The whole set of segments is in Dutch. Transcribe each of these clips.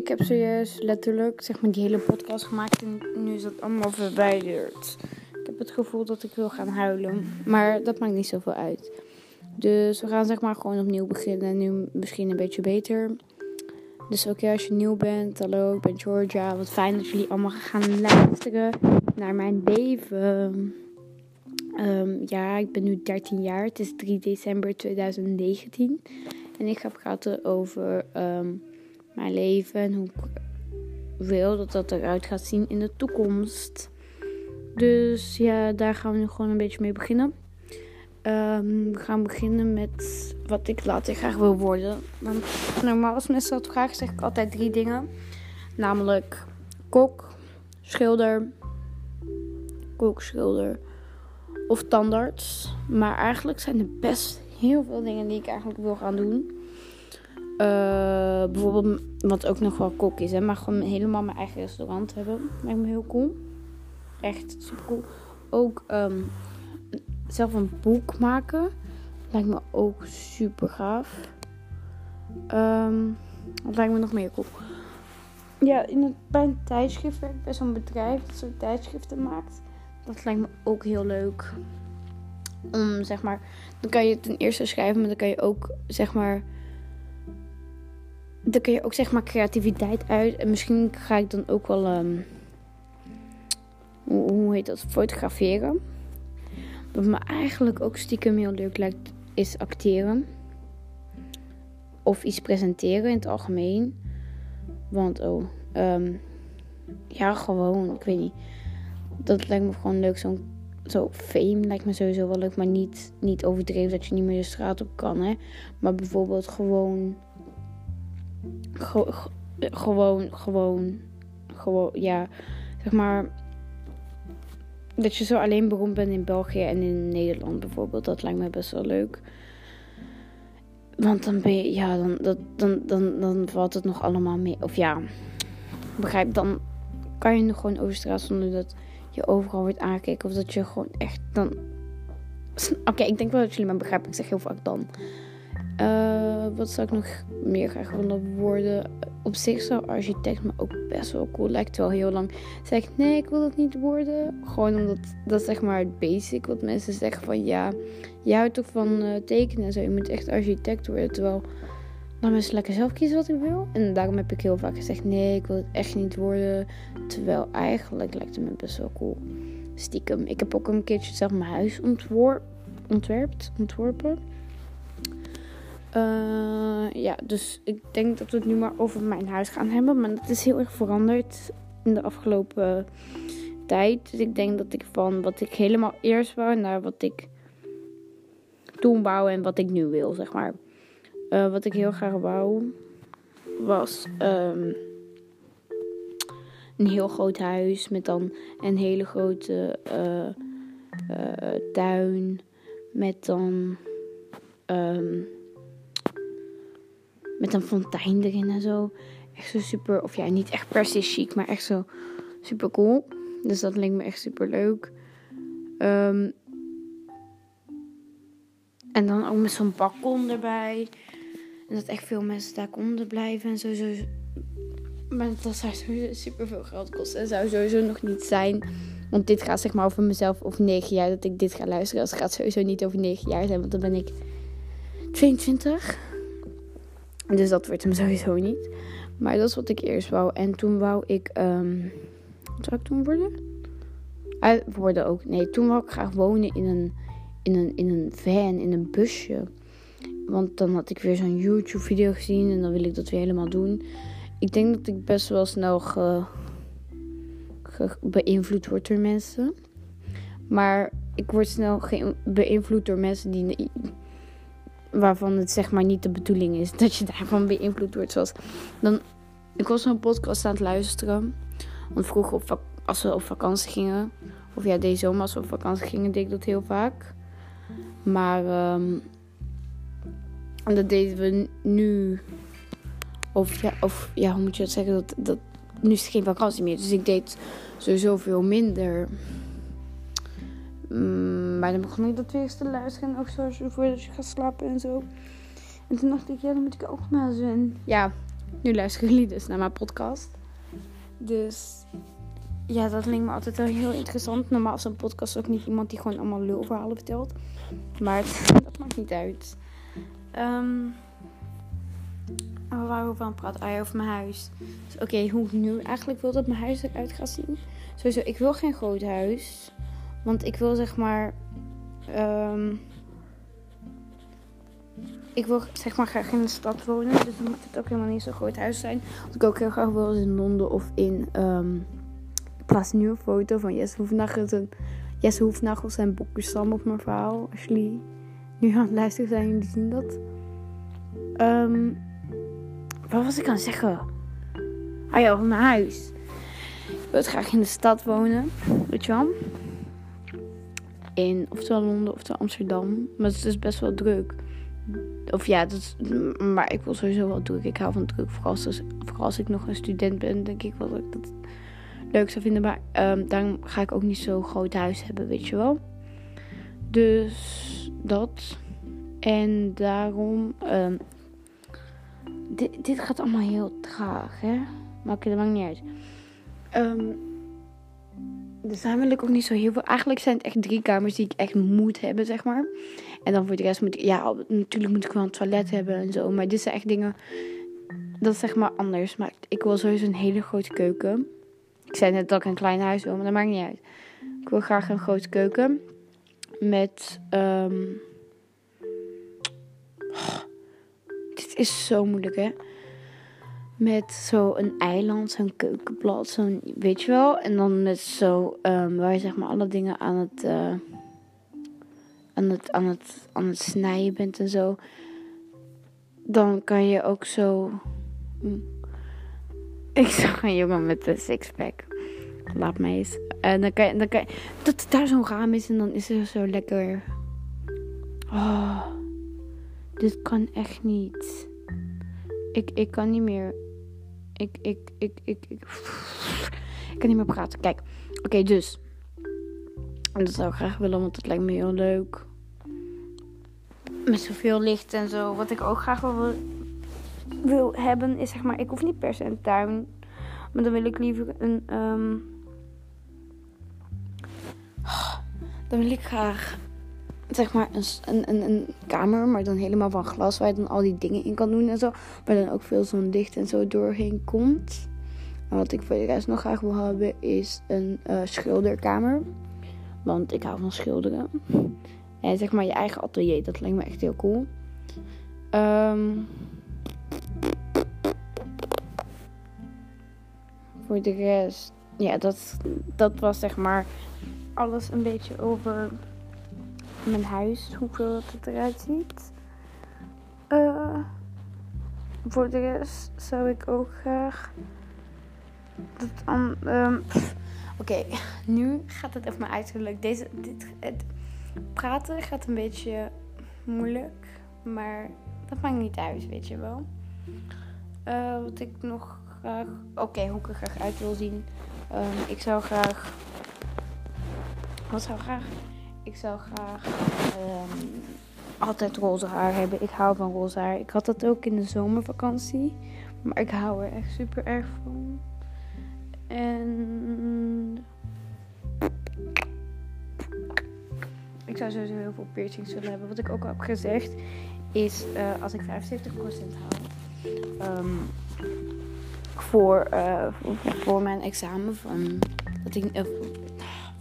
Ik heb zojuist letterlijk zeg maar, die hele podcast gemaakt en nu is dat allemaal verwijderd. Ik heb het gevoel dat ik wil gaan huilen, maar dat maakt niet zoveel uit. Dus we gaan zeg maar gewoon opnieuw beginnen. Nu misschien een beetje beter. Dus ook als je nieuw bent, hallo, ik ben Georgia. Wat fijn dat jullie allemaal gaan luisteren naar mijn leven. Ehm, ja, ik ben nu 13 jaar. Het is 3 december 2019. En ik ga praten over ehm, mijn leven en hoe ik wil dat dat eruit gaat zien in de toekomst. Dus ja, daar gaan we nu gewoon een beetje mee beginnen. Ehm, we gaan beginnen met wat ik later graag wil worden. Normaal als mensen dat vragen, zeg ik altijd drie dingen. Namelijk kok, schilder, kok, schilder of tandarts. Maar eigenlijk zijn er best heel veel dingen die ik eigenlijk wil gaan doen. Uh, bijvoorbeeld, wat ook nog wel kok is, hè, maar gewoon helemaal mijn eigen restaurant hebben. Lijkt me heel cool. Echt super cool. Ook um, zelf een boek maken. Lijkt me ook super gaaf. Um, wat lijkt me nog meer cool? Ja, in het, bij een tijdschrift werk bij zo'n bedrijf dat soort tijdschriften maakt. Dat lijkt me ook heel leuk. Om zeg maar, dan kan je ten eerste schrijven, maar dan kan je ook zeg maar. Dan kun je ook zeg maar creativiteit uit. En misschien ga ik dan ook wel. Um, hoe, heet dat? Fotograferen. Wat me eigenlijk ook stiekem heel leuk lijkt, is acteren. Of iets presenteren in het algemeen. Want, oh, um, ja, gewoon, ik weet niet. Dat lijkt me gewoon leuk. Zo'n zo fame lijkt me sowieso wel leuk, maar niet, niet overdreven dat je niet meer de straat op kan, hè. Maar bijvoorbeeld gewoon, gewoon, gewoon, gewoon, ja, zeg maar, dat je zo alleen beroemd bent in België en in Nederland bijvoorbeeld. Dat lijkt me best wel leuk. Want dan ben je, ja, dan, dat, dan, dan, dan valt het nog allemaal mee. Of ja, begrijp, dan kan je nog gewoon over straat zonder dat je overal wordt aangekeken. Of dat je gewoon echt dan. Oké, ik denk wel dat jullie me begrijpen. Ik zeg heel vaak dan. Uh, wat zou ik nog meer graag willen worden? Op zich zou architect me ook best wel cool lijkt. Wel heel lang zeg ik nee, ik wil dat niet worden. Gewoon omdat dat zeg maar het basic wat mensen zeggen van ja, je houdt toch van uh, tekenen en zo. Je moet echt architect worden. Terwijl dan mensen lekker zelf kiezen wat ik wil. En daarom heb ik heel vaak gezegd nee, ik wil het echt niet worden. Terwijl eigenlijk lijkt het me best wel cool. Stiekem. Ik heb ook een keertje zelf mijn huis ontwor ontwerpt, ontworpen. Uh, ja, dus ik denk dat we het nu maar over mijn huis gaan hebben. Maar dat is heel erg veranderd in de afgelopen tijd. Dus ik denk dat ik van wat ik helemaal eerst wou naar wat ik toen wou en wat ik nu wil, zeg maar. Uh, wat ik heel graag wou was um, een heel groot huis met dan een hele grote uh, tuin. Met dan. Um, met een fontein erin en zo. Echt zo super, of ja, niet echt per se chic, maar echt zo super cool. Dus dat leek me echt super leuk. Um, en dan ook met zo'n balkon erbij. En dat echt veel mensen daar konden blijven en zo. Maar dat zou sowieso super veel geld kosten. En zou sowieso nog niet zijn. Want dit gaat zeg maar over mezelf over negen jaar dat ik dit ga luisteren. Dat gaat sowieso niet over negen jaar zijn, want dan ben ik 22. Dus dat wordt hem sowieso niet. Maar dat is wat ik eerst wou. En toen wou ik. Um, wat zou ik toen worden? Uh, worden ook. Nee, toen wou ik graag wonen in een, in een, in een van, in een busje. Want dan had ik weer zo'n YouTube-video gezien en dan wil ik dat weer helemaal doen. Ik denk dat ik best wel snel beïnvloed word door mensen. Maar ik word snel beïnvloed door mensen die waarvan het zeg maar niet de bedoeling is dat je daarvan beïnvloed wordt. Zoals dan, ik was een podcast aan het luisteren. Want vroeger als we op vakantie gingen, of ja, deze zomer als we op vakantie gingen, deed ik dat heel vaak. Maar um, dat deden we nu. Of ja, of ja, hoe moet je dat zeggen? Dat, dat, nu is het geen vakantie meer. Dus ik deed sowieso veel minder. Mm, maar dan begon ik dat weer eens te luisteren. Ook zo voordat je gaat slapen en zo. En toen dacht ik, ja, dan moet ik ook maar zijn. Ja, nu luisteren jullie dus naar mijn podcast. Dus ja, dat leek me altijd wel heel interessant. Normaal is een podcast ook niet iemand die gewoon allemaal lulverhalen vertelt. Maar dat maakt niet uit. Um, waar we van praten? Ah, over mijn huis. Dus, Oké, hoe nu eigenlijk wil dat mijn huis eruit gaat zien. Sowieso, ik wil geen groot huis. Want ik wil zeg maar... Um, ik wil zeg maar graag in de stad wonen. Dus dan moet het ook helemaal niet zo'n groot huis zijn. Wat ik ook heel graag wil is in Londen of in... Um, ik plaats nu een foto van Jesse Hoefnagel. En Jesse Hoefnagel zijn boekje Sam op mijn verhaal. Als jullie nu aan het luisteren zijn, jullie zien dat. Um, wat was ik aan het zeggen? Ah ja, mijn huis. Ik wil graag in de stad wonen. Weet je wel? In oftewel Londen oftewel Amsterdam. Maar het is best wel druk. Of ja, dat maar ik wil sowieso wel druk. Ik hou van druk. Vooral als, ik nog een student ben, denk ik wel dat ik dat leuk zou vinden. Maar um, daarom ga ik ook niet zo'n groot huis hebben, weet je wel. Dus dat. En daarom. Um, dit, dit gaat allemaal heel traag, hè? Maar oké, dat maakt niet uit. Um, dus daar wil ik ook niet zo heel veel. Eigenlijk zijn het echt drie kamers die ik echt moet hebben, zeg maar. En dan voor de rest moet ik, ja, natuurlijk moet ik wel een toilet hebben en zo. Maar dit zijn echt dingen, dat is zeg maar anders. Maar ik wil sowieso een hele grote keuken. Ik zei net dat ik een klein huis wil, maar dat maakt niet uit. Ik wil graag een grote keuken. Met, um, dit is zo moeilijk, hè. Met zo een eiland, zo'n keukenblad, zo'n, weet je wel. En dan met zo, um, waar je zeg maar alle dingen aan het... Uh, aan het, aan het, aan het snijden bent en zo, dan kan je ook zo. Mm. Ik zag een jongen met een sixpack. Laat mij eens. En dan kan je, dan kan je, dat daar zo'n raam is en dan is het zo lekker. Oh, dit kan echt niet. Ik, ik kan niet meer. Ik, ik, ik, ik, ik, ik kan niet meer praten. Kijk, oké, dus. En dat zou ik graag willen, want het lijkt me heel leuk. Met zoveel licht en zo. Wat ik ook graag wil, wil hebben, is zeg maar, ik hoef niet per se een tuin. Maar dan wil ik liever een. Um, dan wil ik graag zeg maar een, een, een, kamer, maar dan helemaal van glas waar je dan al die dingen in kan doen en zo. Waar dan ook veel zonlicht en zo doorheen komt. En wat ik voor de rest nog graag wil hebben is een uh, schilderkamer. Want ik hou van schilderen. En zeg maar je eigen atelier, dat lijkt me echt heel cool. Um, voor de rest, ja, dat, dat was zeg maar alles een beetje over mijn huis, hoeveel het eruit ziet. Uh, voor de rest zou ik ook graag dat um, Oké, nu gaat het even mijn uiterlijk. Deze, dit, het praten gaat een beetje moeilijk, maar dat maakt niet uit, weet je wel. Uh, wat ik nog graag. Oké, hoe ik er graag uit wil zien. Um, ik zou graag. Wat zou graag? Ik zou graag um, altijd roze haar hebben. Ik hou van roze haar. Ik had dat ook in de zomervakantie. Maar ik hou er echt super erg van. En ik zou sowieso heel veel piercings willen hebben. Wat ik ook al heb gezegd is uh, als ik 75% haal um, voor, uh, voor, mijn examen van dat ik, voor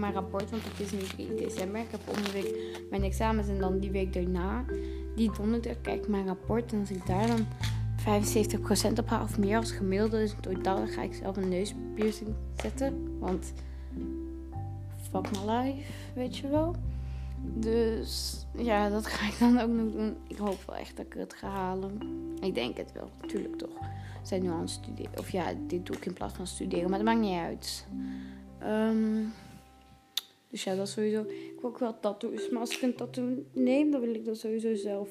mijn rapport, want het is nu in december. Ik heb om de week mijn examens en dan die week daarna, die donderdag, kijk mijn rapport. En als ik daar dan 75% op haal of meer als gemiddelde, dus totaal ga ik zelf een neuspiercing zetten. Want fuck my life, weet je wel. Dus ja, dat ga ik dan ook nog doen. Ik hoop wel echt dat ik het ga halen. Ik denk het wel, natuurlijk toch. Zijn nu aan het studeren. Of ja, dit doe ik in plaats van studeren, maar dat maakt niet uit. Um, dus ja, dat sowieso. Ik wil ook wel tattoos. Maar als ik een tattoo neem, dan wil ik dat sowieso zelf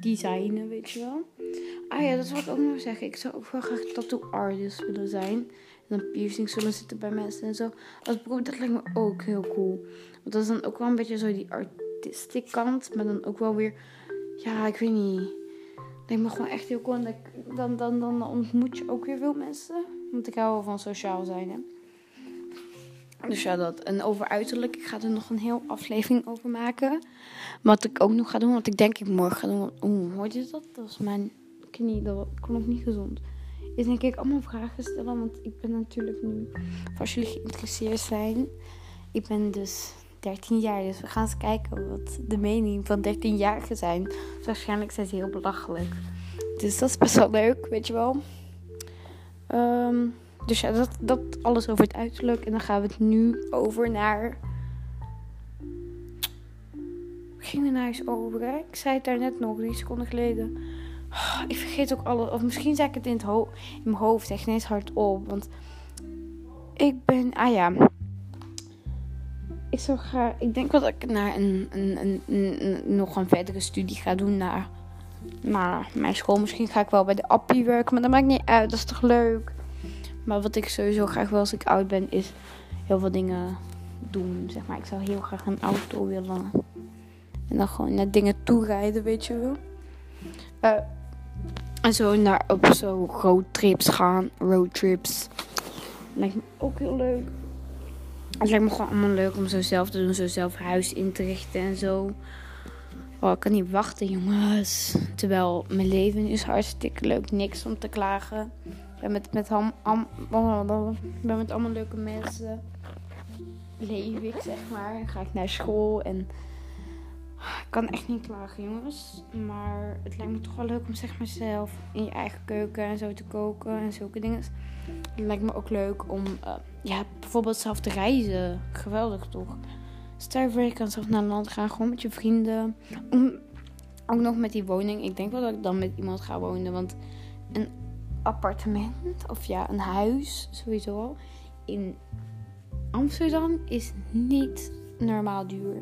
designen, weet je wel. Ah ja, dat wil ik ook nog zeggen. Ik zou ook wel graag tattoo artist willen zijn. En dan piercings zullen zitten bij mensen en zo. Als beroep, dat lijkt me ook heel cool. Want dat is dan ook wel een beetje zo die artistic kant. Maar dan ook wel weer, ja, ik weet niet. lijkt me gewoon echt heel cool. En ik- dan, dan, dan ontmoet je ook weer veel mensen. Want ik hou wel van sociaal zijn, hè. Dus ja, dat. En over uiterlijk, ik ga er nog een heel aflevering over maken. Wat ik ook nog ga doen, wat ik denk ik morgen ga doen. Oeh, hoorde je dat? Dat was mijn knie, dat klonk niet gezond. Is denk ik allemaal vragen stellen, want ik ben natuurlijk nu, als jullie geïnteresseerd zijn, ik ben dus 13 jaar. Dus we gaan eens kijken wat de mening van 13-jarigen zijn. Dus waarschijnlijk zijn ze heel belachelijk. Dus dat is best wel leuk, weet je wel. Ehm, dus ja, dat, dat alles over het uiterlijk. En dan gaan we het nu over naar. Ging er nou eens over? Ik zei het daar net nog, drie seconden geleden. Oh, ik vergeet ook alles. Of misschien zei ik het in, het ho- in mijn hoofd echt ineens hardop. Want ik ben. Ah ja. Ik zou graag. Ik denk dat ik naar een, een, een, een- een- nog een verdere studie ga doen naar, naar mijn school. Misschien ga ik wel bij de appie werken, maar dat maakt niet uit. Dat is toch leuk? Maar wat ik sowieso graag wil als ik oud ben, is heel veel dingen doen. Zeg maar, ik zou heel graag een auto willen. En dan gewoon naar dingen toe rijden, weet je wel. Eh, en zo naar op zo roadtrips gaan. Roadtrips. Lijkt me ook heel leuk. Het lijkt me gewoon allemaal leuk om zo zelf te doen. Zo zelf huis in te richten en zo. Oh, ik kan niet wachten, jongens. Terwijl mijn leven is hartstikke leuk. Niks om te klagen. Ben met, met, ham, am, ben met allemaal leuke mensen. Leef ik, zeg maar. Ga ik naar school en... Ik kan echt niet klagen, jongens. Maar het lijkt me toch wel leuk om zeg maar zelf in je eigen keuken en zo te koken en zulke dingen. Het lijkt me ook leuk om eh, ja, bijvoorbeeld zelf te reizen. Geweldig toch? Stel je kan zelf naar een land gaan, gewoon met je vrienden. Om, ook nog met die woning. Ik denk wel dat ik dan met iemand ga wonen. Want een appartement, of ja, een huis sowieso in Amsterdam is niet normaal duur.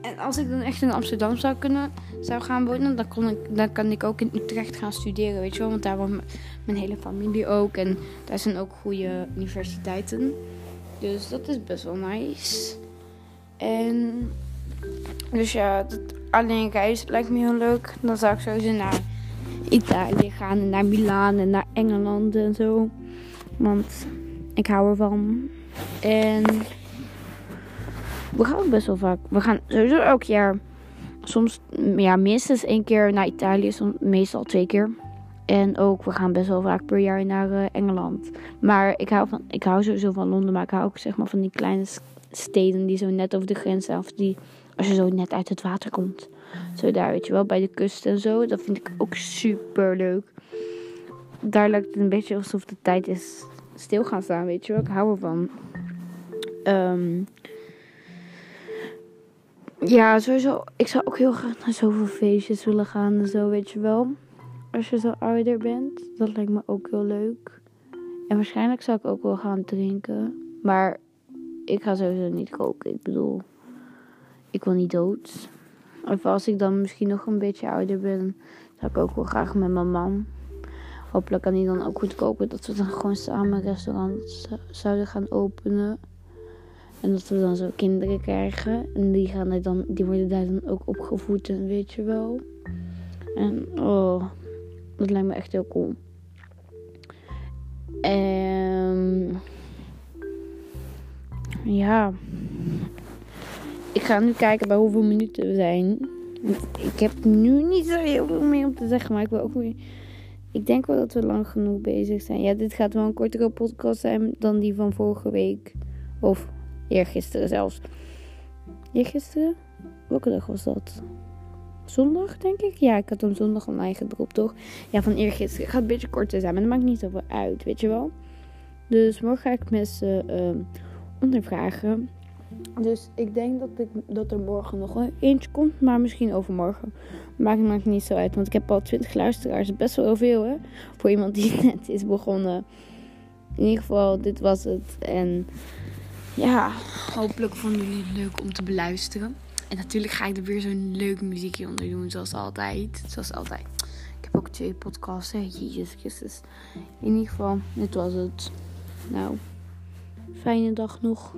En als ik dan echt in Amsterdam zou kunnen zou gaan wonen, dan, kon ik, dan kan ik ook in Utrecht gaan studeren, weet je wel. Want daar woont mijn hele familie ook. En daar zijn ook goede universiteiten. Dus dat is best wel nice. En dus ja, dat, alleen reizen lijkt me heel leuk. Dan zou ik sowieso naar Italië gaan en naar Milaan en naar Engeland en zo. Want ik hou ervan. En we gaan best wel vaak. We gaan sowieso elk jaar. Soms ja, minstens één keer naar Italië, soms, meestal twee keer. En ook, we gaan best wel vaak per jaar naar eh, Engeland. Maar ik hou, van, ik hou sowieso van Londen, maar ik hou ook zeg maar van die kleine steden die zo net over de grens zijn. Of die, als je zo net uit het water komt. Zo daar, weet je wel, bij de kust en zo. Dat vind ik ook super leuk. Daar lijkt het een beetje alsof de tijd is stil gaan staan, weet je wel. Ik hou ervan. Ehm ja, sowieso. Ik zou ook heel graag naar zoveel feestjes willen gaan en zo, weet je wel. Als je zo ouder bent, dat lijkt me ook heel leuk. En waarschijnlijk zou ik ook wel gaan drinken. Maar ik ga sowieso niet koken. Ik bedoel, ik wil niet dood. Of als ik dan misschien nog een beetje ouder ben, zou ik ook wel graag met mijn man. Hopelijk kan hij dan ook goed koken. Dat we dan gewoon samen een restaurant z- zouden gaan openen. En dat we dan zo kinderen krijgen. En die, gaan er dan, die worden daar dan ook opgevoed en weet je wel. En oh, dat lijkt me echt heel cool. En ja. Ik ga nu kijken bij hoeveel minuten we zijn. Ik heb nu niet zo heel veel meer om te zeggen, maar ik wil ook weer. Ik denk wel dat we lang genoeg bezig zijn. Ja, dit gaat wel een kortere podcast zijn dan die van vorige week. Of eergisteren zelfs. Eergisteren? Welke dag was dat? Zondag, denk ik? Ja, ik had hem zondag online gedropt, toch? Ja, van eergisteren. Het gaat een beetje korter zijn, maar dat maakt niet zoveel uit, weet je wel? Dus morgen ga ik mensen ehm, ondervragen. Dus ik denk dat, ik, dat er morgen nog eentje komt, maar misschien overmorgen. Maakt maakt niet zo uit, want ik heb al 20 luisteraars. Best wel veel, hè? Voor iemand die net is begonnen. In ieder geval, dit was het. En ja, hopelijk vonden jullie het leuk om te beluisteren. En natuurlijk ga ik er weer zo'n leuk muziekje onder doen, zoals altijd. Zoals altijd. Ik heb ook twee podcasts. Jezus Christus. In ieder geval, dit was het. Nou, fijne dag nog.